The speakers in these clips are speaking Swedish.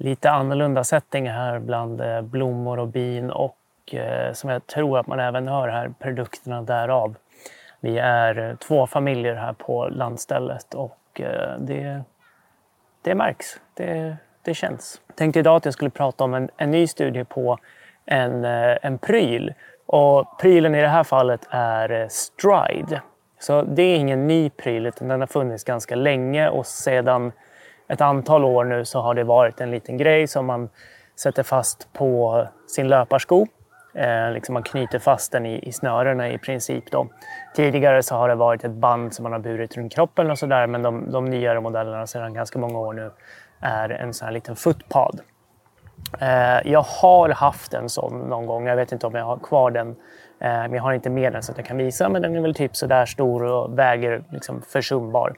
lite annorlunda setting här bland eh, blommor och bin och eh, som jag tror att man även hör här, produkterna därav. Vi är eh, två familjer här på landstället och det, det märks. Det, det känns. Jag tänkte idag att jag skulle prata om en, en ny studie på en, en pryl. Och prylen i det här fallet är Stride. Så det är ingen ny pryl utan den har funnits ganska länge och sedan ett antal år nu så har det varit en liten grej som man sätter fast på sin löparsko. Eh, liksom man knyter fast den i, i snörena i princip. Då. Tidigare så har det varit ett band som man har burit runt kroppen och sådär men de, de nyare modellerna sedan ganska många år nu är en sån här liten footpad. Eh, jag har haft en sån någon gång. Jag vet inte om jag har kvar den. Eh, men jag har inte med den så att jag kan visa. Men den är väl typ sådär stor och väger liksom försumbar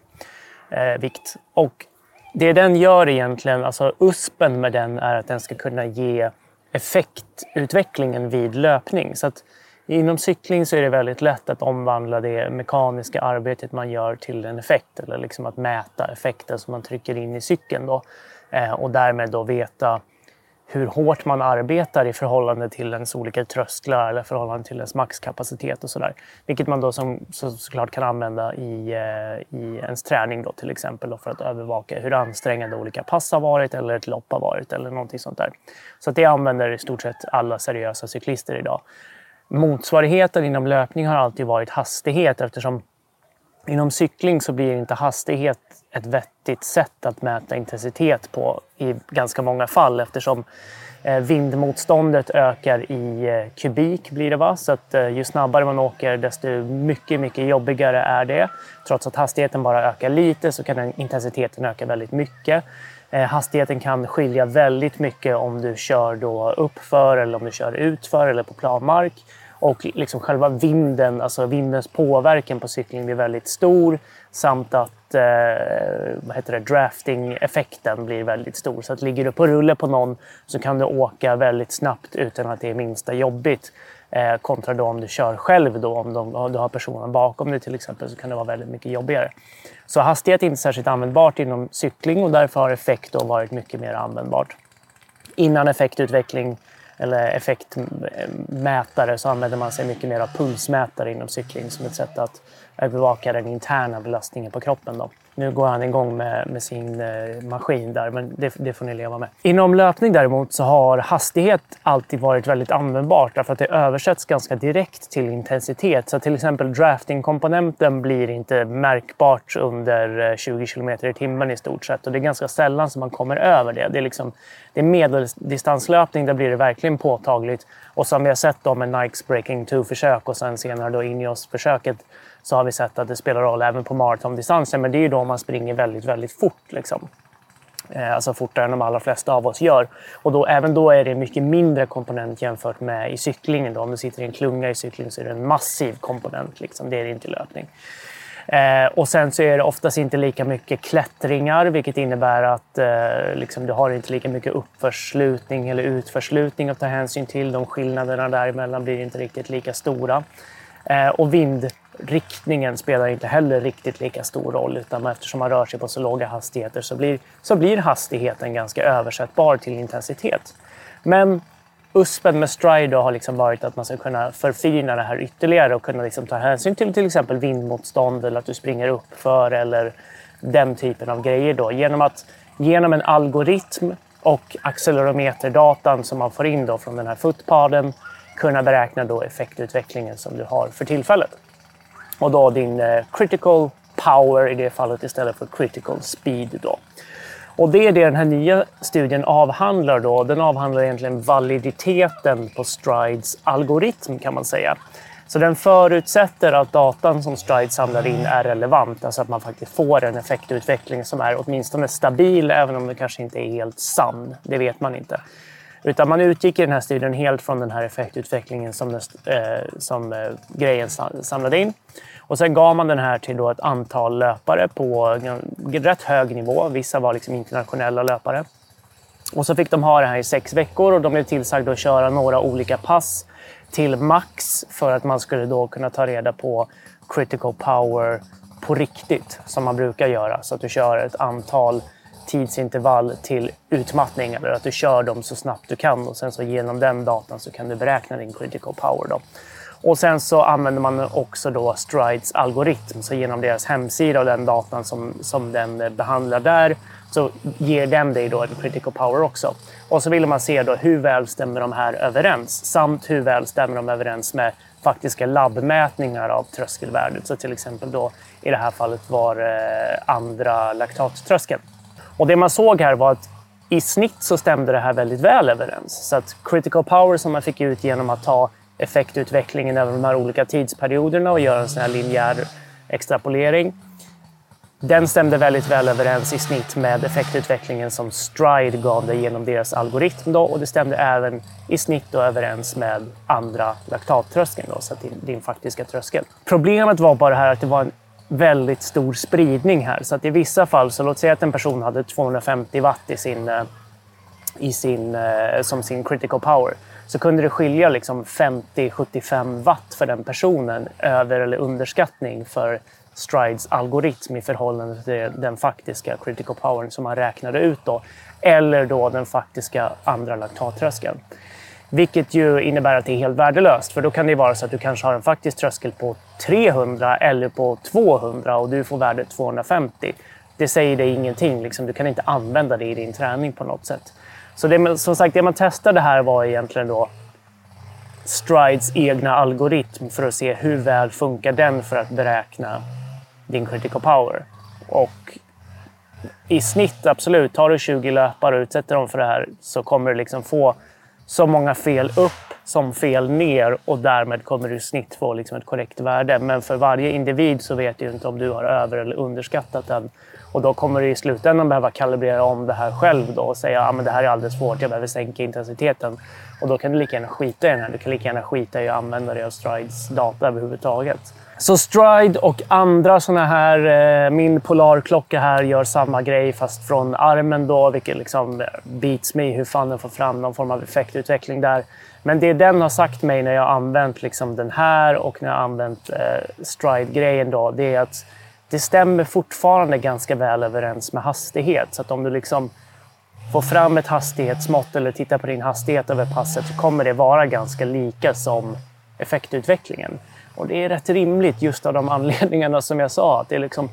eh, vikt. Och det den gör egentligen, alltså USPen med den är att den ska kunna ge effektutvecklingen vid löpning. Så att inom cykling så är det väldigt lätt att omvandla det mekaniska arbetet man gör till en effekt eller liksom att mäta effekten som man trycker in i cykeln då. Eh, och därmed då veta hur hårt man arbetar i förhållande till ens olika trösklar eller förhållande till ens maxkapacitet och sådär. Vilket man då som, så, såklart kan använda i, eh, i ens träning då, till exempel då, för att övervaka hur ansträngande olika pass har varit eller ett lopp har varit eller någonting sånt där. Så det använder i stort sett alla seriösa cyklister idag. Motsvarigheten inom löpning har alltid varit hastighet eftersom inom cykling så blir inte hastighet ett vettigt sätt att mäta intensitet på i ganska många fall eftersom eh, vindmotståndet ökar i eh, kubik blir det va? Så att eh, ju snabbare man åker desto mycket, mycket jobbigare är det. Trots att hastigheten bara ökar lite så kan intensiteten öka väldigt mycket. Hastigheten kan skilja väldigt mycket om du kör då uppför eller om du kör utför eller på plan mark. Och liksom själva vinden, alltså vindens påverkan på cyklingen blir väldigt stor samt att eh, vad heter det, drafting-effekten blir väldigt stor. Så att ligger du på rulle på någon så kan du åka väldigt snabbt utan att det är minsta jobbigt. Eh, kontra då om du kör själv då, om, de, om du har personen bakom dig till exempel så kan det vara väldigt mycket jobbigare. Så hastighet är inte särskilt användbart inom cykling och därför har effekt då varit mycket mer användbart. Innan effektutveckling eller effektmätare så använder man sig mycket mer av pulsmätare inom cykling som ett sätt att bevaka den interna belastningen på kroppen. Då. Nu går han igång med, med sin eh, maskin där, men det, det, får ni leva med. Inom löpning däremot så har hastighet alltid varit väldigt användbart därför att det översätts ganska direkt till intensitet. Så till exempel drafting-komponenten blir inte märkbart under eh, 20 km i timmen i stort sett och det är ganska sällan som man kommer över det. Det är, liksom, det är medeldistanslöpning, där blir det verkligen påtagligt. Och som vi har sett då med Nikes Breaking 2-försök och sen senare då Ineos-försöket så har vi sett att det spelar roll även på maratondistanser. Men det är ju då man springer väldigt, väldigt fort. Liksom. Eh, alltså fortare än de allra flesta av oss gör. Och då, även då är det en mycket mindre komponent jämfört med i cyklingen. Då. Om du sitter i en klunga i cykling så är det en massiv komponent. Liksom. Det är det inte i löpning. Eh, och sen så är det oftast inte lika mycket klättringar vilket innebär att eh, liksom, du har inte lika mycket uppförslutning eller utförslutning att ta hänsyn till. De skillnaderna däremellan blir inte riktigt lika stora. Eh, och riktningen spelar inte heller riktigt lika stor roll utan eftersom man rör sig på så låga hastigheter så blir, så blir hastigheten ganska översättbar till intensitet. Men USPen med Stride har liksom varit att man ska kunna förfina det här ytterligare och kunna liksom ta hänsyn till till exempel vindmotstånd eller att du springer uppför eller den typen av grejer. Då. Genom, att, genom en algoritm och accelerometerdatan som man får in då från den här footpaden kunna beräkna då effektutvecklingen som du har för tillfället. Och då din eh, critical power i det fallet istället för critical speed. Då. Och det är det den här nya studien avhandlar. Då. Den avhandlar egentligen validiteten på Strides algoritm kan man säga. Så den förutsätter att datan som Stride samlar in är relevant, alltså att man faktiskt får en effektutveckling som är åtminstone stabil, även om den kanske inte är helt sann. Det vet man inte. Utan man utgick i den här studien helt från den här effektutvecklingen som, eh, som eh, grejen samlade in. Och sen gav man den här till då ett antal löpare på rätt hög nivå. Vissa var liksom internationella löpare. Och så fick de ha det här i sex veckor och de blev tillsagda att köra några olika pass till max för att man skulle då kunna ta reda på critical power på riktigt, som man brukar göra. Så att du kör ett antal tidsintervall till utmattning, eller att du kör dem så snabbt du kan och sen så genom den datan så kan du beräkna din critical power. Då. Och sen så använder man också då Strides algoritm, så genom deras hemsida och den datan som, som den behandlar där så ger den dig då en critical power också. Och så vill man se då hur väl stämmer de här överens samt hur väl stämmer de överens med faktiska labbmätningar av tröskelvärdet. Så till exempel då i det här fallet var eh, andra laktattröskeln. Och det man såg här var att i snitt så stämde det här väldigt väl överens. Så att critical power som man fick ut genom att ta effektutvecklingen över de här olika tidsperioderna och göra en sån här linjär extrapolering. Den stämde väldigt väl överens i snitt med effektutvecklingen som Stride gav dig genom deras algoritm. Då, och det stämde även i snitt då överens med andra laktattröskeln, då, så din, din faktiska tröskel. Problemet var bara här att det var en väldigt stor spridning här. Så att i vissa fall, så låt säga att en person hade 250 watt i sin, eh, i sin, eh, som sin critical power så kunde det skilja liksom 50-75 watt för den personen över eller underskattning för Strides algoritm i förhållande till den faktiska critical powern som man räknade ut då. Eller då den faktiska andra laktattröskeln. Vilket ju innebär att det är helt värdelöst. För då kan det vara så att du kanske har en faktisk tröskel på 300 eller på 200 och du får värdet 250. Det säger dig ingenting. Liksom. Du kan inte använda det i din träning på något sätt. Så det, som sagt, det man testade här var egentligen då Strides egna algoritm för att se hur väl funkar den för att beräkna din critical power. Och i snitt, absolut, tar du 20 löpare och utsätter dem för det här så kommer du liksom få så många fel upp som fel ner och därmed kommer du i snitt få liksom ett korrekt värde. Men för varje individ så vet du inte om du har över eller underskattat den. Och då kommer du i slutändan behöva kalibrera om det här själv då och säga att ah, det här är alldeles svårt, jag behöver sänka intensiteten. Och då kan du lika gärna skita i den här. Du kan lika gärna skita i att använda dig av Strides data överhuvudtaget. Så Stride och andra sådana här, eh, min Polarklocka här gör samma grej fast från armen då, vilket liksom eh, beats me hur fan den får fram någon form av effektutveckling där. Men det den har sagt mig när jag har använt liksom den här och när jag har använt eh, Stride-grejen då, det är att det stämmer fortfarande ganska väl överens med hastighet. Så att om du liksom får fram ett hastighetsmått eller tittar på din hastighet över passet så kommer det vara ganska lika som effektutvecklingen. Och det är rätt rimligt just av de anledningarna som jag sa. Att det är liksom,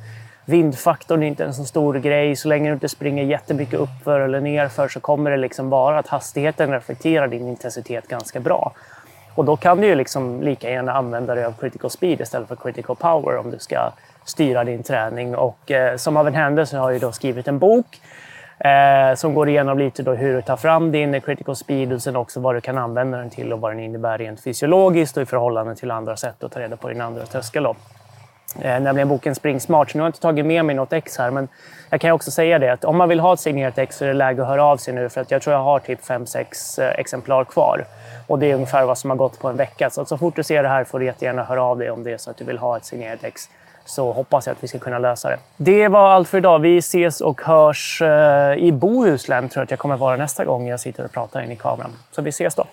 vindfaktorn är inte en så stor grej. Så länge du inte springer jättemycket uppför eller nerför så kommer det liksom vara att hastigheten reflekterar din intensitet ganska bra. Och då kan du ju liksom lika gärna använda dig av critical speed istället för critical power om du ska styra din träning. Och eh, som av en händelse har jag då skrivit en bok eh, som går igenom lite då hur du tar fram din critical speed och sen också vad du kan använda den till och vad den innebär rent fysiologiskt och i förhållande till andra sätt att ta reda på din andra tröskel. Eh, nämligen boken Spring Smart. Så nu har jag inte tagit med mig något ex här, men jag kan också säga det att om man vill ha ett signerat ex så är det läge att höra av sig nu för att jag tror jag har typ 5-6 eh, exemplar kvar. Och det är ungefär vad som har gått på en vecka. Så, så fort du ser det här får du jättegärna höra av dig om det är så att du vill ha ett signerat ex så hoppas jag att vi ska kunna lösa det. Det var allt för idag. Vi ses och hörs eh, i Bohuslän tror jag att jag kommer vara nästa gång jag sitter och pratar in i kameran. Så vi ses då.